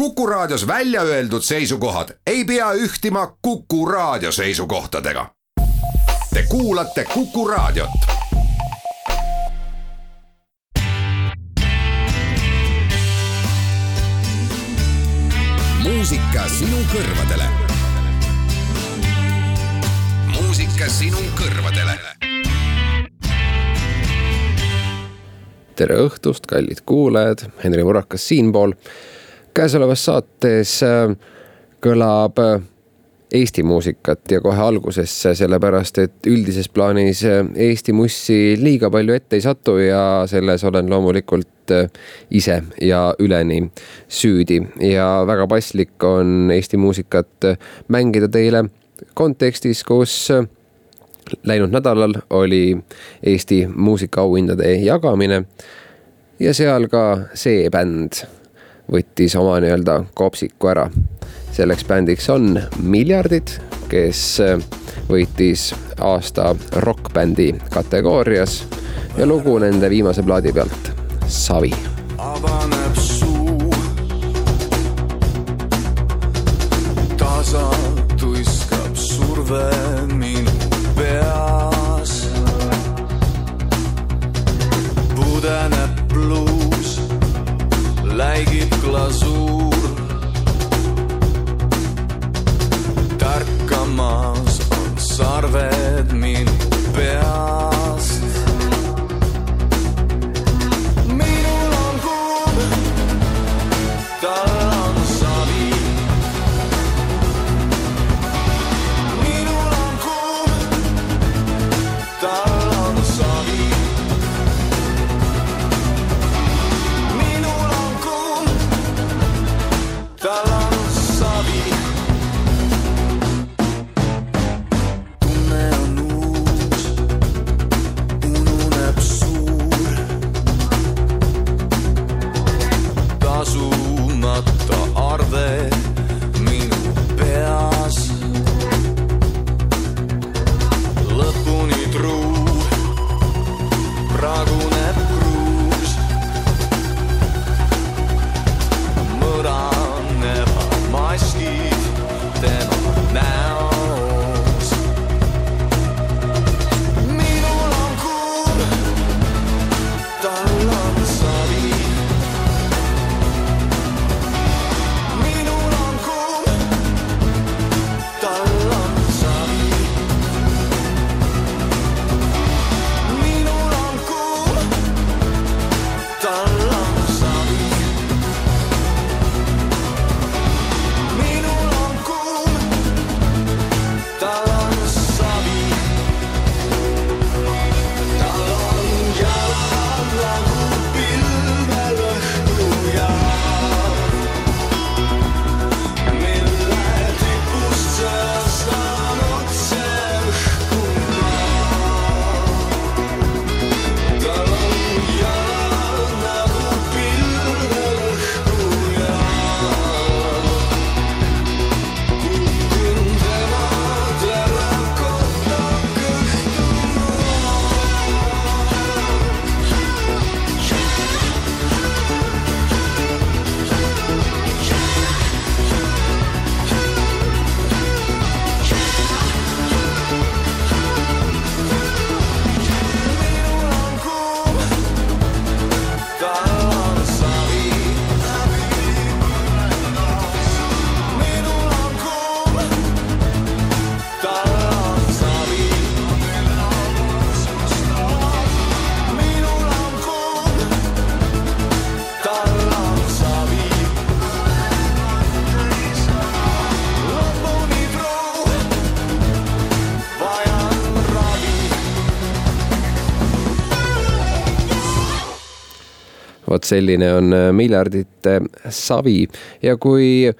Kuku Raadios välja öeldud seisukohad ei pea ühtima Kuku Raadio seisukohtadega. Te kuulate Kuku Raadiot. muusika sinu kõrvadele. muusika sinu kõrvadele tere õhtust, kallid kuulajad, Henri Murakas siinpool käesolevas saates äh, kõlab äh, Eesti muusikat ja kohe algusesse, sellepärast et üldises plaanis äh, Eesti mussi liiga palju ette ei satu ja selles olen loomulikult ise ja üleni süüdi. Ja väga paslik on Eesti muusikat mängida teile kontekstis, kus läinud nädalal oli Eesti muusikaauhindade jagamine ja seal ka see bänd võttis oma nii-öelda kopsiku ära. selleks bändiks on Miljardid, kes võitis aasta rokkbändi kategoorias ja lugu nende viimase plaadi pealt, Savi. avaneb suu. tasa tuiskab surve minu peas. pudeneb vot selline on äh, miljardite savi. Ja kui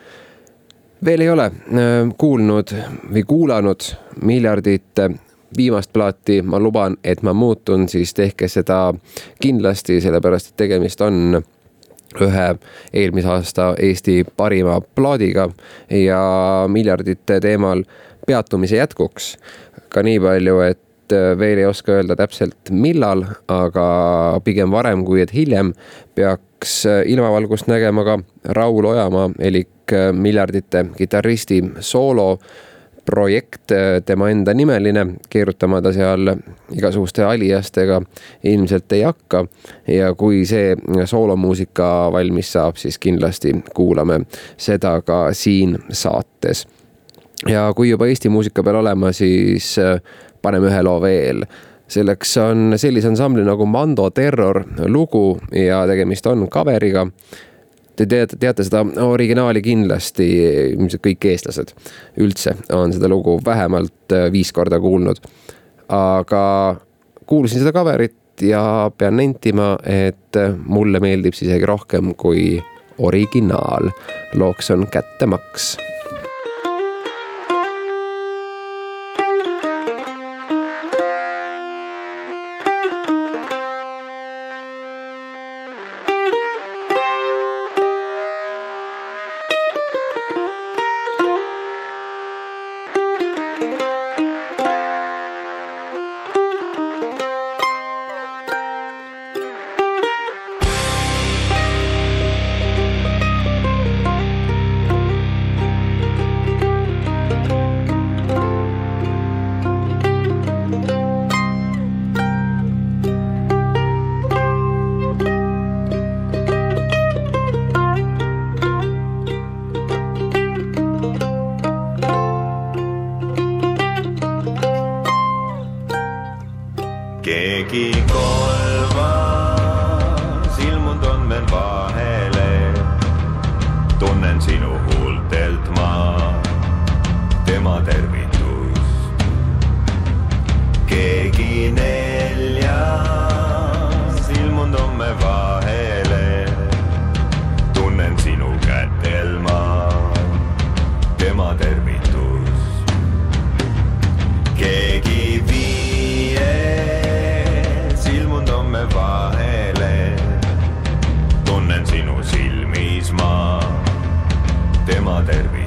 veel ei ole äh, kuulnud või kuulanud miljardite viimast plaati, ma luban, et ma muutun, siis tehke seda kindlasti, sellepärast et tegemist on ühe eelmise aasta Eesti parima plaadiga ja miljardite teemal peatumise jätkuks. Ka nii palju, et äh, veel ei oska öelda täpselt, millal, aga pigem varem kui et hiljem peaks hakkas ilmavalgust nägema ka Raul Ojamaa elik Miljardite kitarristi soolo projekt, tema enda nimeline, keerutama ta seal igasuguste aliastega ilmselt ei hakka. ja kui see soolomuusika valmis saab, siis kindlasti kuulame seda ka siin saates. ja kui juba Eesti muusika peal olema, siis paneme ühe loo veel selleks on sellise ansambli nagu Mando Terror lugu ja tegemist on coveriga. Te teate, teate seda originaali kindlasti, ilmselt kõik eestlased üldse on seda lugu vähemalt äh, viis korda kuulnud. aga kuulsin seda coverit ja pean nentima, et mulle meeldib see isegi rohkem kui originaal. looks on Kättemaks Mother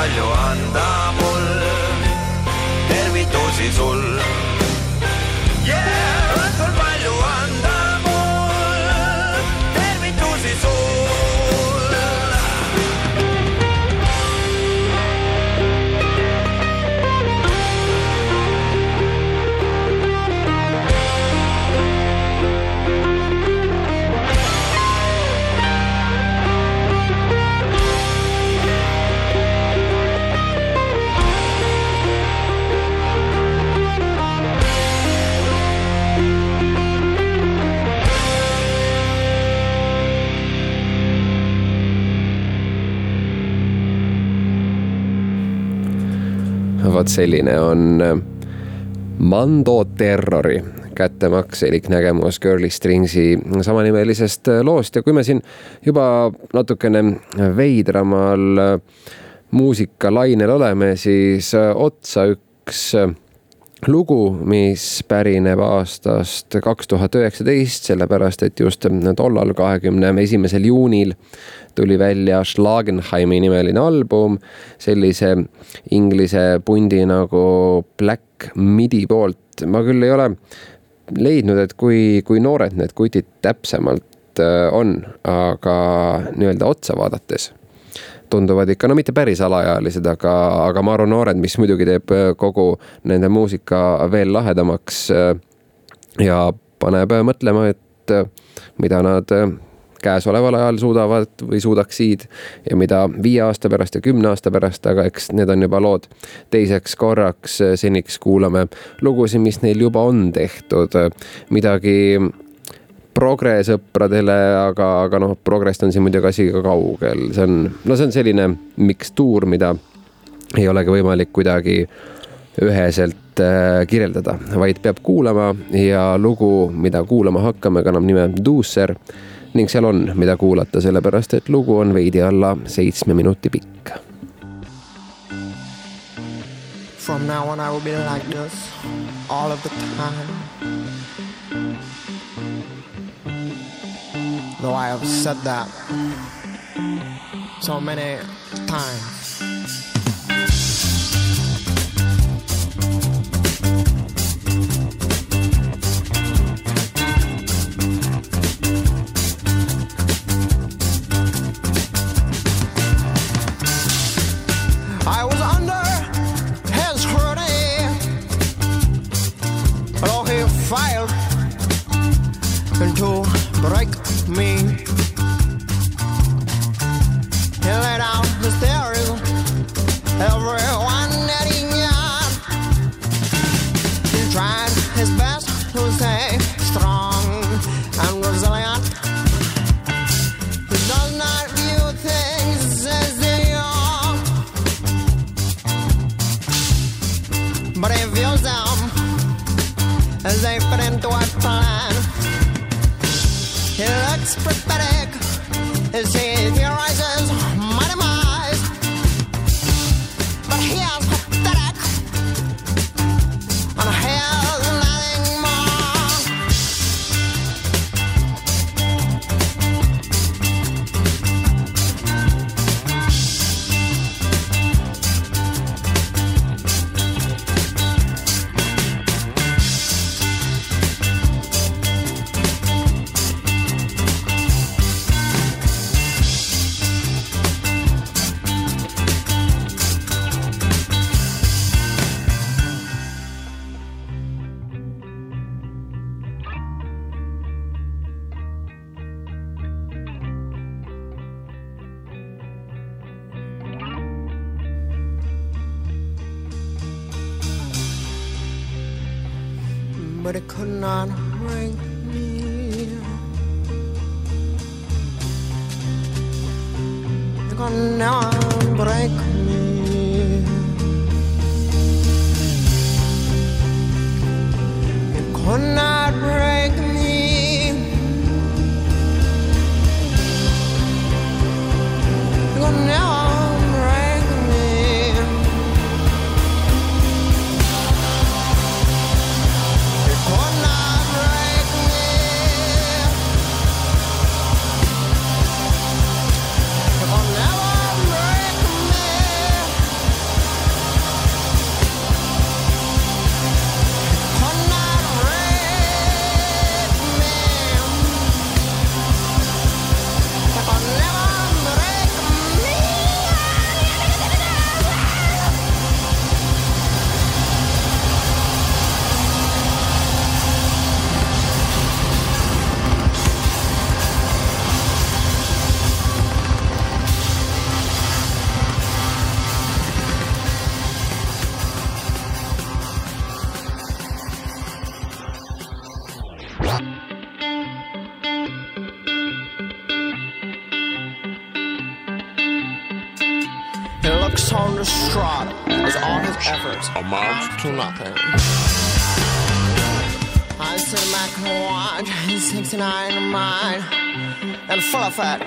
palju anda mul, tervitusi sul. Vot selline on äh, Mando Terrori kättemaks elik nägemus Girly Stringsi samanimelisest äh, loost. Ja kui me siin juba natukene veidramal äh, muusikalainel oleme, siis otsa üks lugu, mis pärineb aastast kaks tuhat üheksateist, sellepärast et just tollal, kahekümne esimesel juunil tuli välja Schlagenheimi nimeline album sellise inglise pundi nagu Black Midi poolt. ma küll ei ole leidnud, et kui, kui noored need kutid täpsemalt äh, on, aga nii-öelda otsa vaadates tunduvad ikka, no mitte päris alaealised, aga, aga ma arvan, noored, mis muidugi teeb äh, kogu nende muusika veel lahedamaks. Äh, ja paneb mõtlema, et mida nad käesoleval ajal suudavad või suudaksid ja mida viie aasta pärast ja kümne aasta pärast, aga eks need on juba lood. teiseks korraks. seniks kuulame lugusid, mis neil juba on tehtud, midagi progresõpradele, aga, aga noh, progrest on siin muidugi asi ka kaugel, see on, no see on selline mikstuur, mida ei olegi võimalik kuidagi üheselt äh, kirjeldada, vaid peab kuulama ja lugu, mida kuulama hakkame, kannab nime Duusser ning seal on, mida kuulata, sellepärast et lugu on veidi alla seitsme minuti pikk. From now on I will be like this all of the time. Though I have said that so many times. I was under his scrutiny, he failed to break me. He let out but it could not break me. It could not break me. It could not break looks on distraught as all his efforts amount to nothing. I sit back and watch his 69 mind and full of it.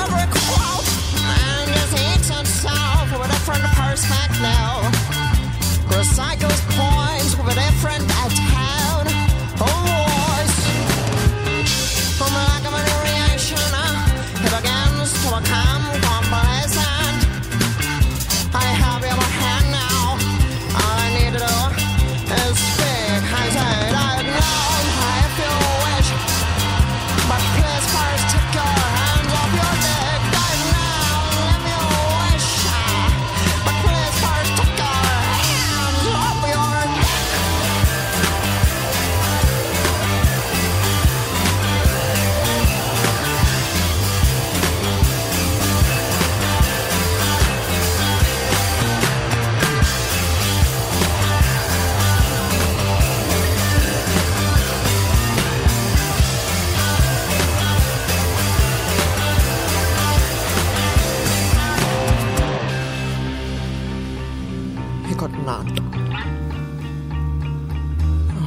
Every quote and his ancient self with a different perspective recycles coins with a different attack.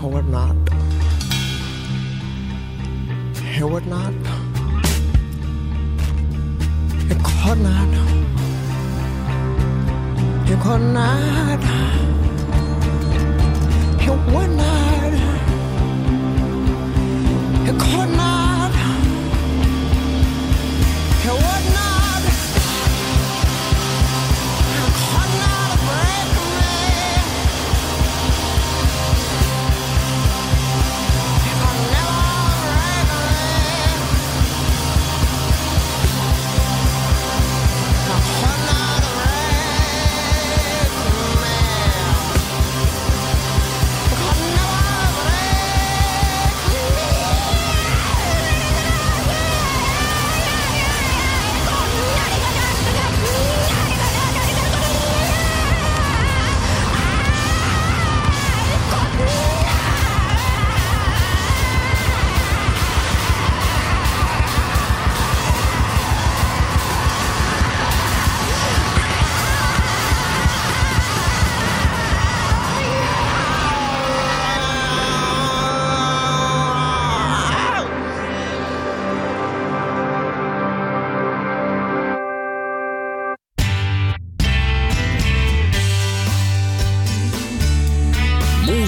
Howard Knott. Howard not. He could not. He could not. He would not. He could not.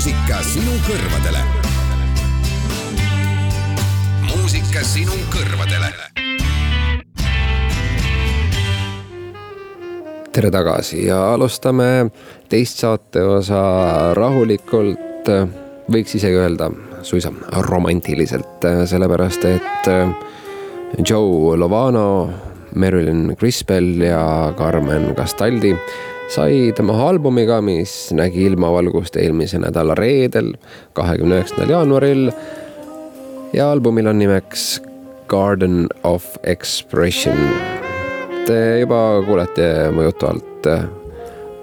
Muusika sinu kõrvadele. muusika sinu kõrvadele. tere tagasi ja alustame teist saateosa rahulikult, võiks isegi öelda suisa romantiliselt, sellepärast et Joe Lovano, Marilyn Crispell ja Carmen Castaldi sai tema albumiga, mis nägi ilmavalgust eelmise nädala reedel, kahekümne üheksandal jaanuaril. ja albumil on nimeks Garden of Expression. Te juba kuulete mu jutu alt,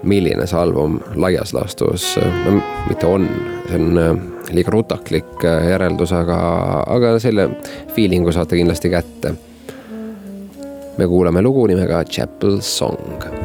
milline see album laias laastus, no mitte on, see on liiga rutaklik järeldus, aga, aga selle feeling'u saate kindlasti kätte. me kuulame lugu nimega Chapel Song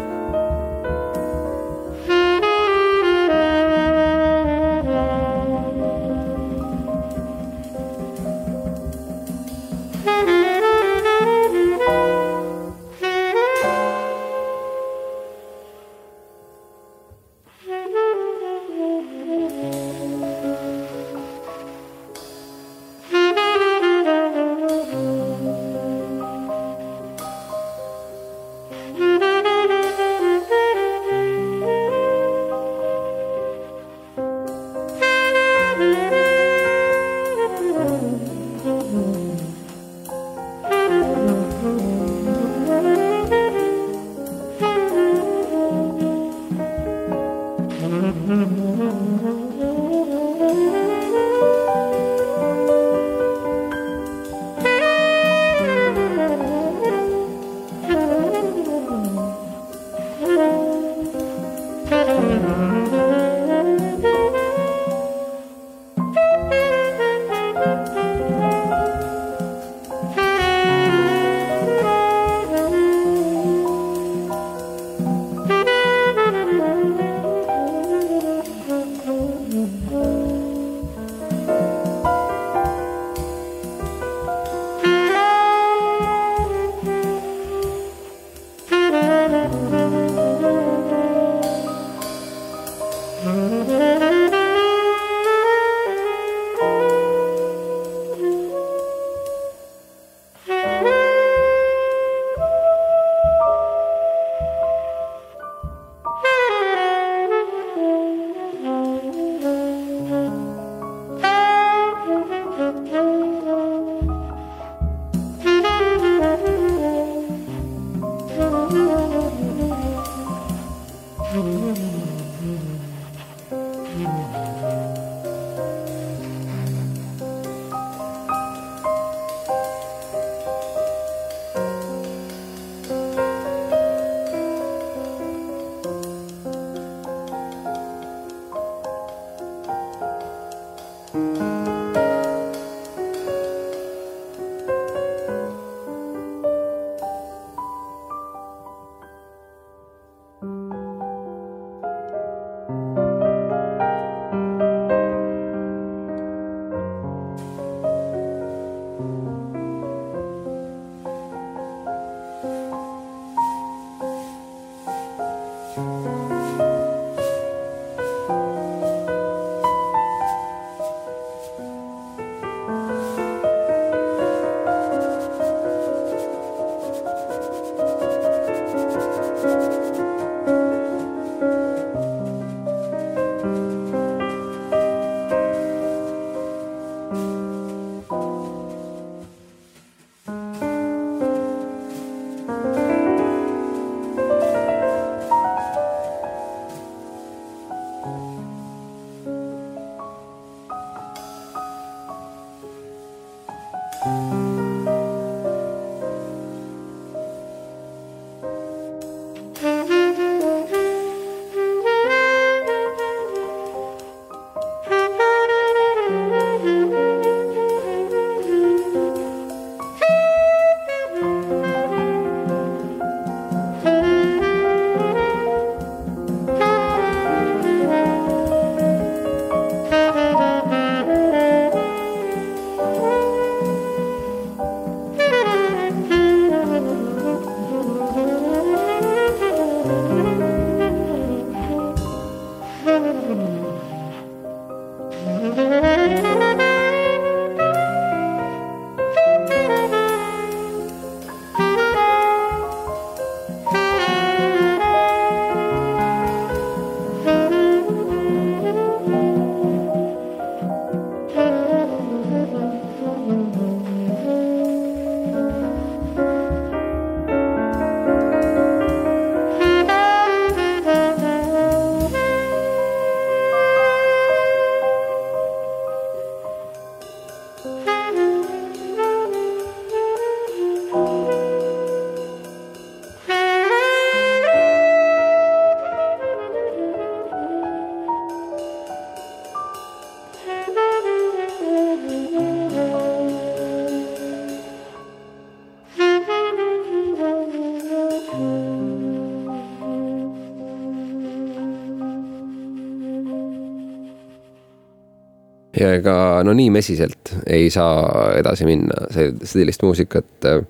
Ja ega no nii mesiselt ei saa edasi minna sellist muusikat äh,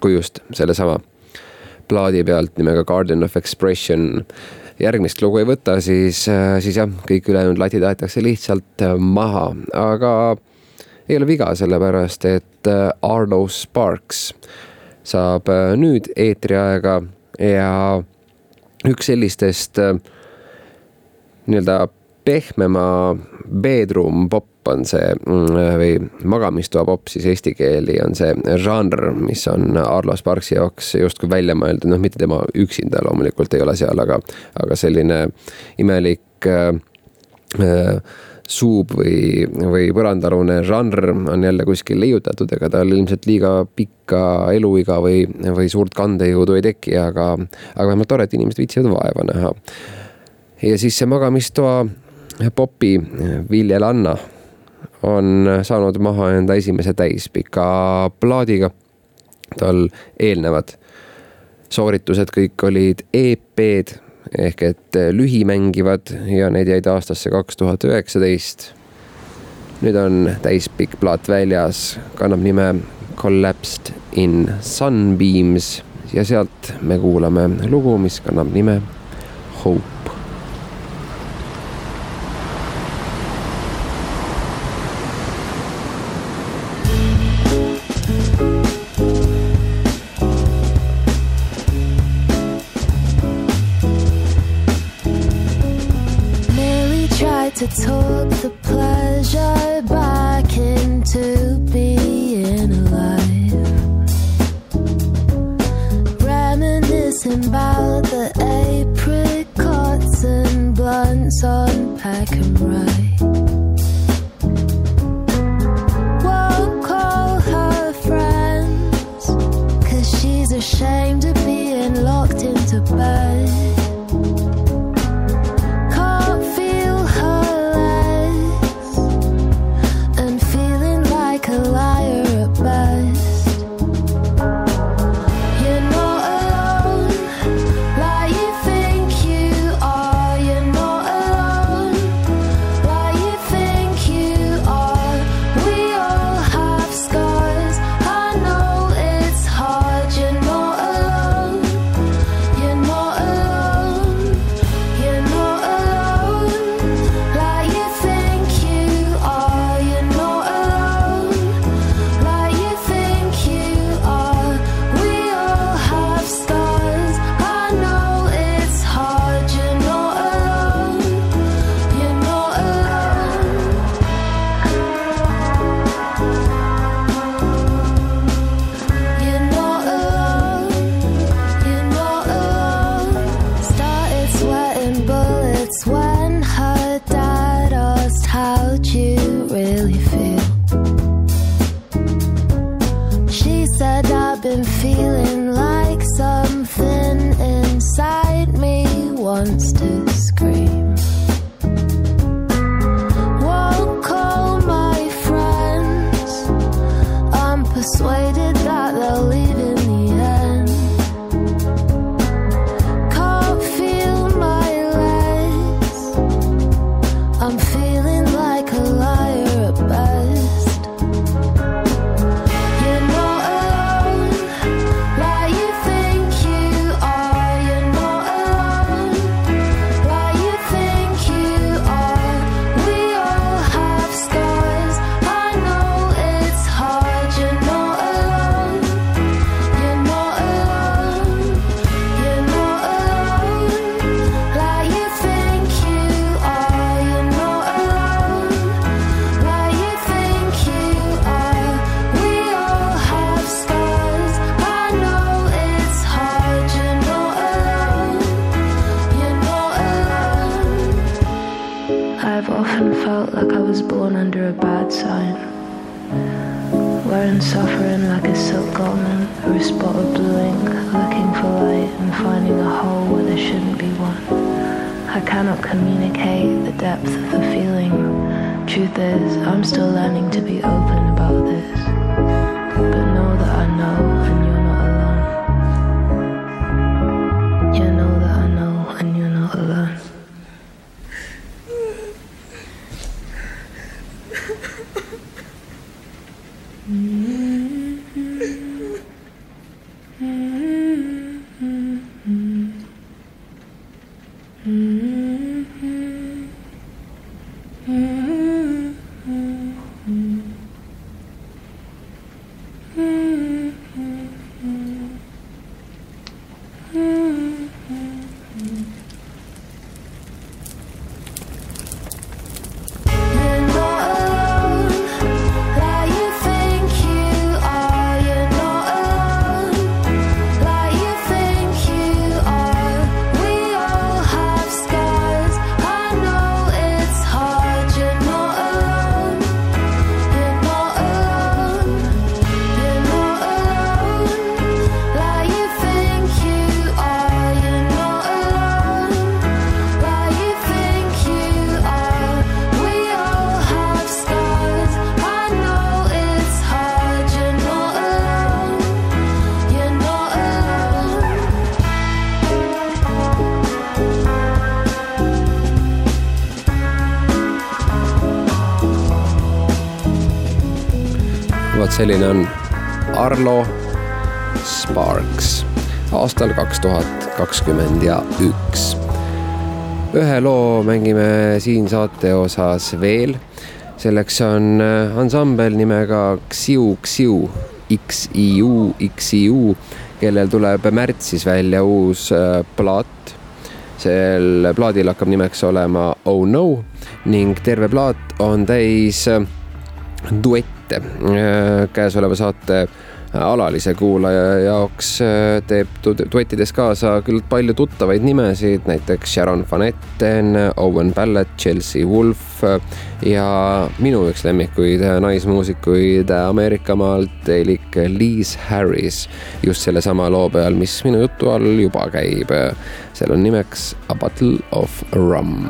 kui just sellesama plaadi pealt nimega Garden of Expression järgmist lugu ei võta, siis, siis jah, kõik ülejäänud latid aetakse lihtsalt maha, aga ei ole viga, sellepärast et Arlo Sparks saab nüüd eetriaega ja üks sellistest nii-öelda pehmema bedroom pop on see või magamistoa pop siis eesti keeli on see žanr, mis on Arlo Sparksi jaoks justkui välja mõeldud, noh, mitte tema üksinda loomulikult ei ole seal, aga, aga selline imelik äh, suub või, või põrandaalune žanr on jälle kuskil leiutatud, ega tal ilmselt liiga pikka eluiga või, või suurt kandejõudu ei teki, aga, aga vähemalt tore, et inimesed viitsivad vaeva näha. ja siis see magamistoa popi viljelanna on saanud maha enda esimese täispika plaadiga. tal eelnevad sooritused kõik olid EP-d ehk et lühimängivad ja need jäid aastasse kaks tuhat üheksateist. nüüd on täispikk plaat väljas, kannab nime Collapsed in Sunbeams ja sealt me kuulame lugu, mis kannab nime Hope. Selline on Arlo Sparks aastal kaks tuhat kakskümmend ja üks. ühe loo mängime siin saate osas veel. selleks on äh, ansambel nimega Xiu Xiu, X-I-U, X-I-U, kellel tuleb märtsis välja uus äh, plaat sel plaadil hakkab nimeks olema Oh No ning terve plaat on täis äh, duette. käesoleva saate alalise kuulaja jaoks äh, teeb du- duettides kaasa küll palju tuttavaid nimesid, näiteks Sharon Van Etten, Owen Ballett, Chelsea Wolf äh, ja minu üks lemmikuid äh, naismuusikuid Ameerikamaalt elik Liz Harris just sellesama loo peal, mis minu jutu all juba käib. seal on nimeks A Bottle of Rum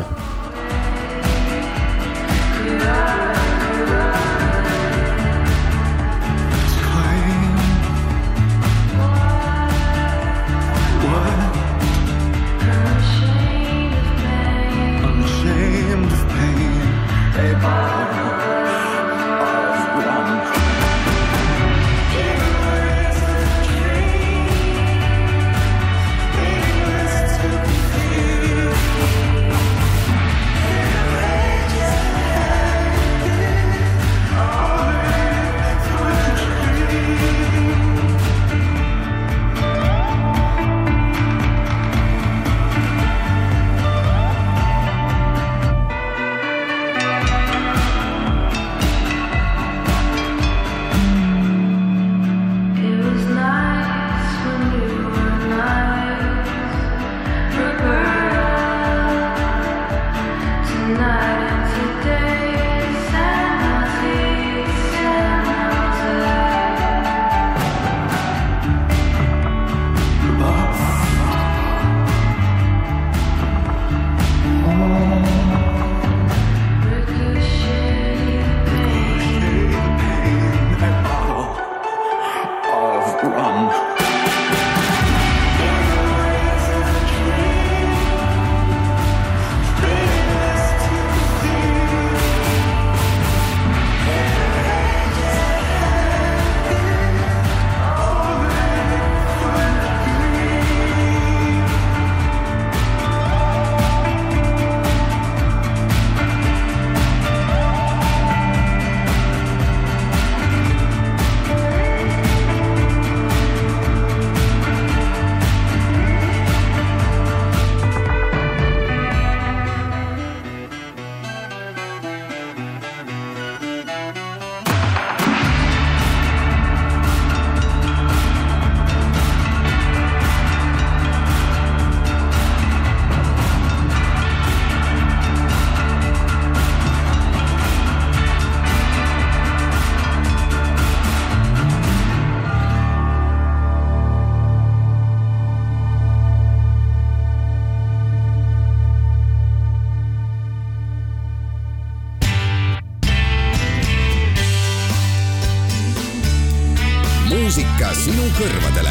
kõrvadele.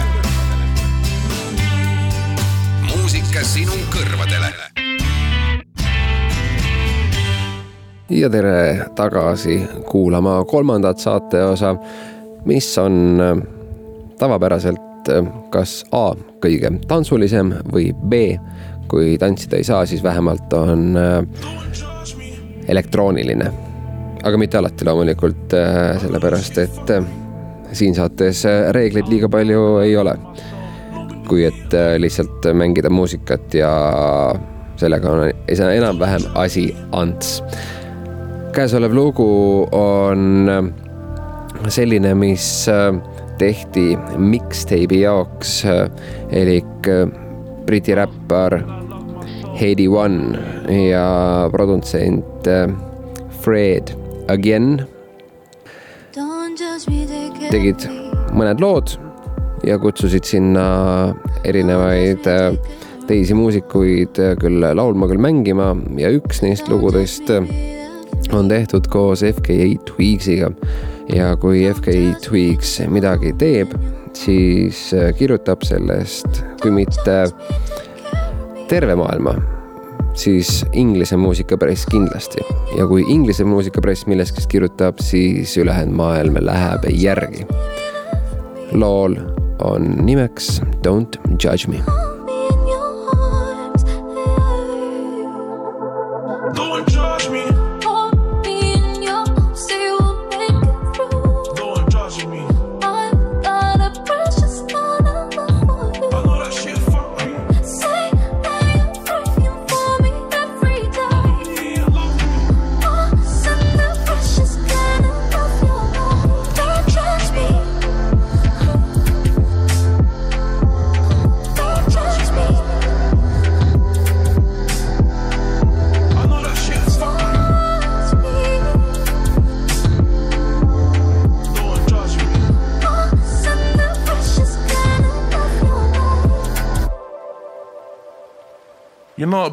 muusika sinu kõrvadele. ja tere tagasi kuulama kolmandat saateosa, mis on äh, tavapäraselt äh, kas A kõige tantsulisem või B, kui tantsida ei saa, siis vähemalt on äh, elektrooniline. aga mitte alati loomulikult, sellepärast et siin saates äh, reegleid liiga palju ei ole. kui et äh, lihtsalt mängida muusikat ja sellega on enam-vähem asi ants. käesolev lugu on äh, selline, mis tehti mixtape'i jaoks elik Briti räppar Heidi One ja produtsent Fred Again tegid mõned lood ja kutsusid sinna erinevaid äh, teisi muusikuid äh, küll laulma, küll mängima ja üks neist lugudest äh, on tehtud koos FKA Twigs'iga. ja kui FKA Twigs midagi teeb, siis kirjutab sellest, kui mitte terve maailma, siis Inglise muusikapress kindlasti. ja kui Inglise muusikapress millestki kirjutab, siis ülejäänud maailm läheb järgi. lool on nimeks Don't judge me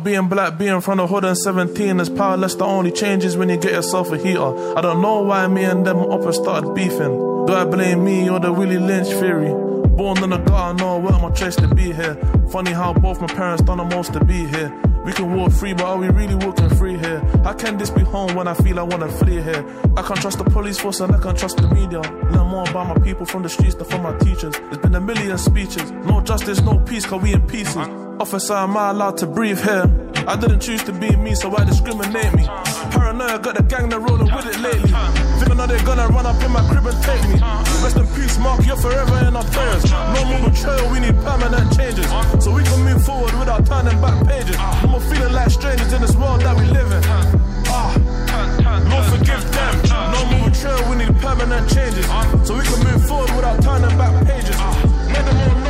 Being black, being from the hood and 17 is powerless. The only change is when you get yourself a heater. I don't know why me and them up and started beefing. Do I blame me or the Willie Lynch theory? Born in the gutter, no, where am I choice to be here? Funny how both my parents done the most to be here. We can walk free, but are we really walking free here? How can this be home when I feel I wanna flee here? I can't trust the police force and I can't trust the media. Learn more about my people from the streets than from my teachers. There's been a million speeches. No justice, no peace, cause we in pieces. Officer, am I allowed to breathe here? I didn't choose to be me, so why discriminate me? Paranoia, got the gang that rolling with it lately. Think I know they're gonna run up in my crib and take me. Rest in peace, Mark, you're forever in our prayers. No more betrayal, we need permanent changes. So we can move forward without turning back pages. No more feeling like strangers in this world that we live in. Ah, Lord forgive them. No more betrayal, we need permanent changes. So we can move forward without turning back pages. Let them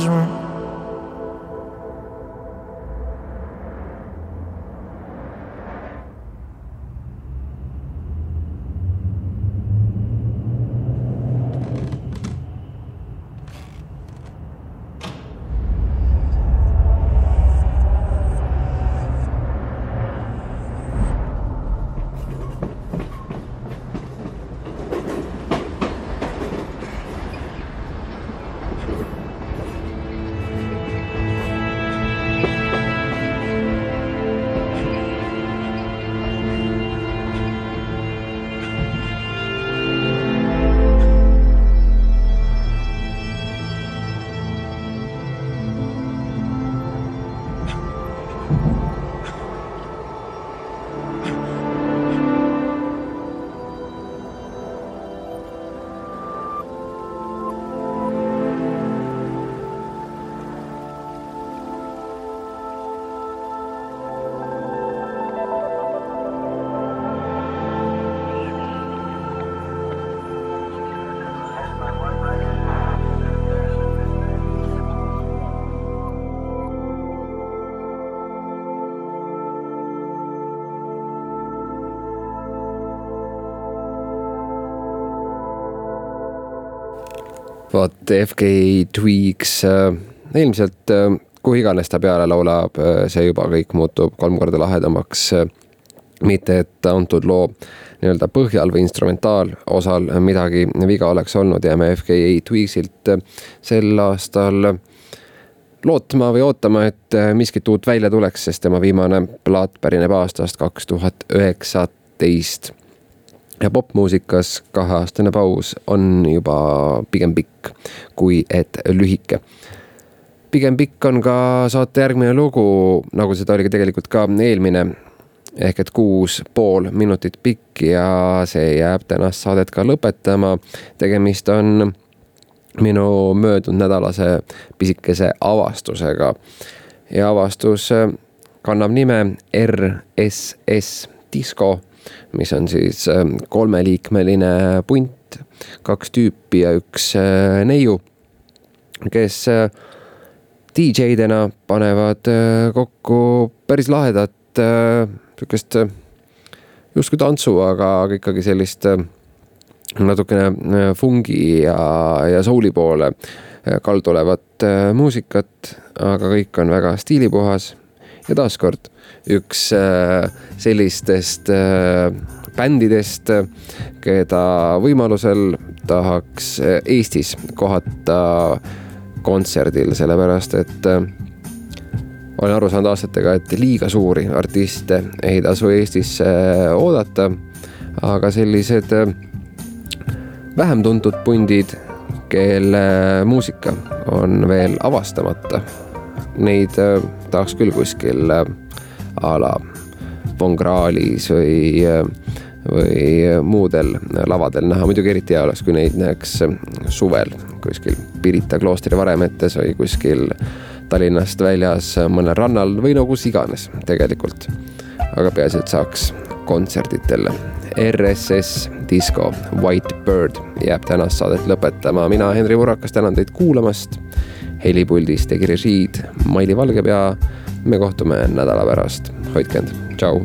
judgment. Vot FK Twigs äh, ilmselt äh, kuhu iganes ta peale laulab, äh, see juba kõik muutub kolm korda lahedamaks. mitte, et antud loo nii-öelda põhjal või instrumentaalosal midagi viga oleks olnud, jääme FK Twigsilt sel aastal lootma või ootama, et miskit uut välja tuleks, sest tema viimane plaat pärineb aastast kaks tuhat üheksateist ja popmuusikas kaheaastane paus on juba pigem pikk kui et lühike. pigem pikk on ka saate järgmine lugu, nagu seda oli ka tegelikult ka eelmine ehk et kuus pool minutit pikk ja see jääb tänast saadet ka lõpetama. tegemist on minu möödunud nädalase pisikese avastusega ja avastus kannab nime RSS Disco mis on siis kolmeliikmeline punt, kaks tüüpi ja üks neiu, kes DJ-dena panevad kokku päris lahedat sihukest justkui tantsu, aga ikkagi sellist natukene fungi ja, ja souli poole kaldulevat muusikat, aga kõik on väga stiilipuhas ja taaskord üks sellistest bändidest, keda võimalusel tahaks Eestis kohata kontserdil, sellepärast et olen aru saanud aastatega, et liiga suuri artiste ei tasu Eestisse oodata. aga sellised vähem tuntud pundid, kelle muusika on veel avastamata, neid tahaks küll kuskil a la Von Krahlis või, või muudel lavadel näha, muidugi eriti hea oleks, kui neid näeks suvel kuskil Pirita kloostri varemetes või kuskil Tallinnast väljas mõnel rannal või no kus iganes tegelikult. aga peaasi, et saaks kontsertidele. RSS Disco White Bird jääb tänast saadet lõpetama, mina, Henri Urakas, tänan teid kuulamast. Helipuldis tegi režiid Maili Valgepea. me kohtume nädala pärast, hoidke end, tšau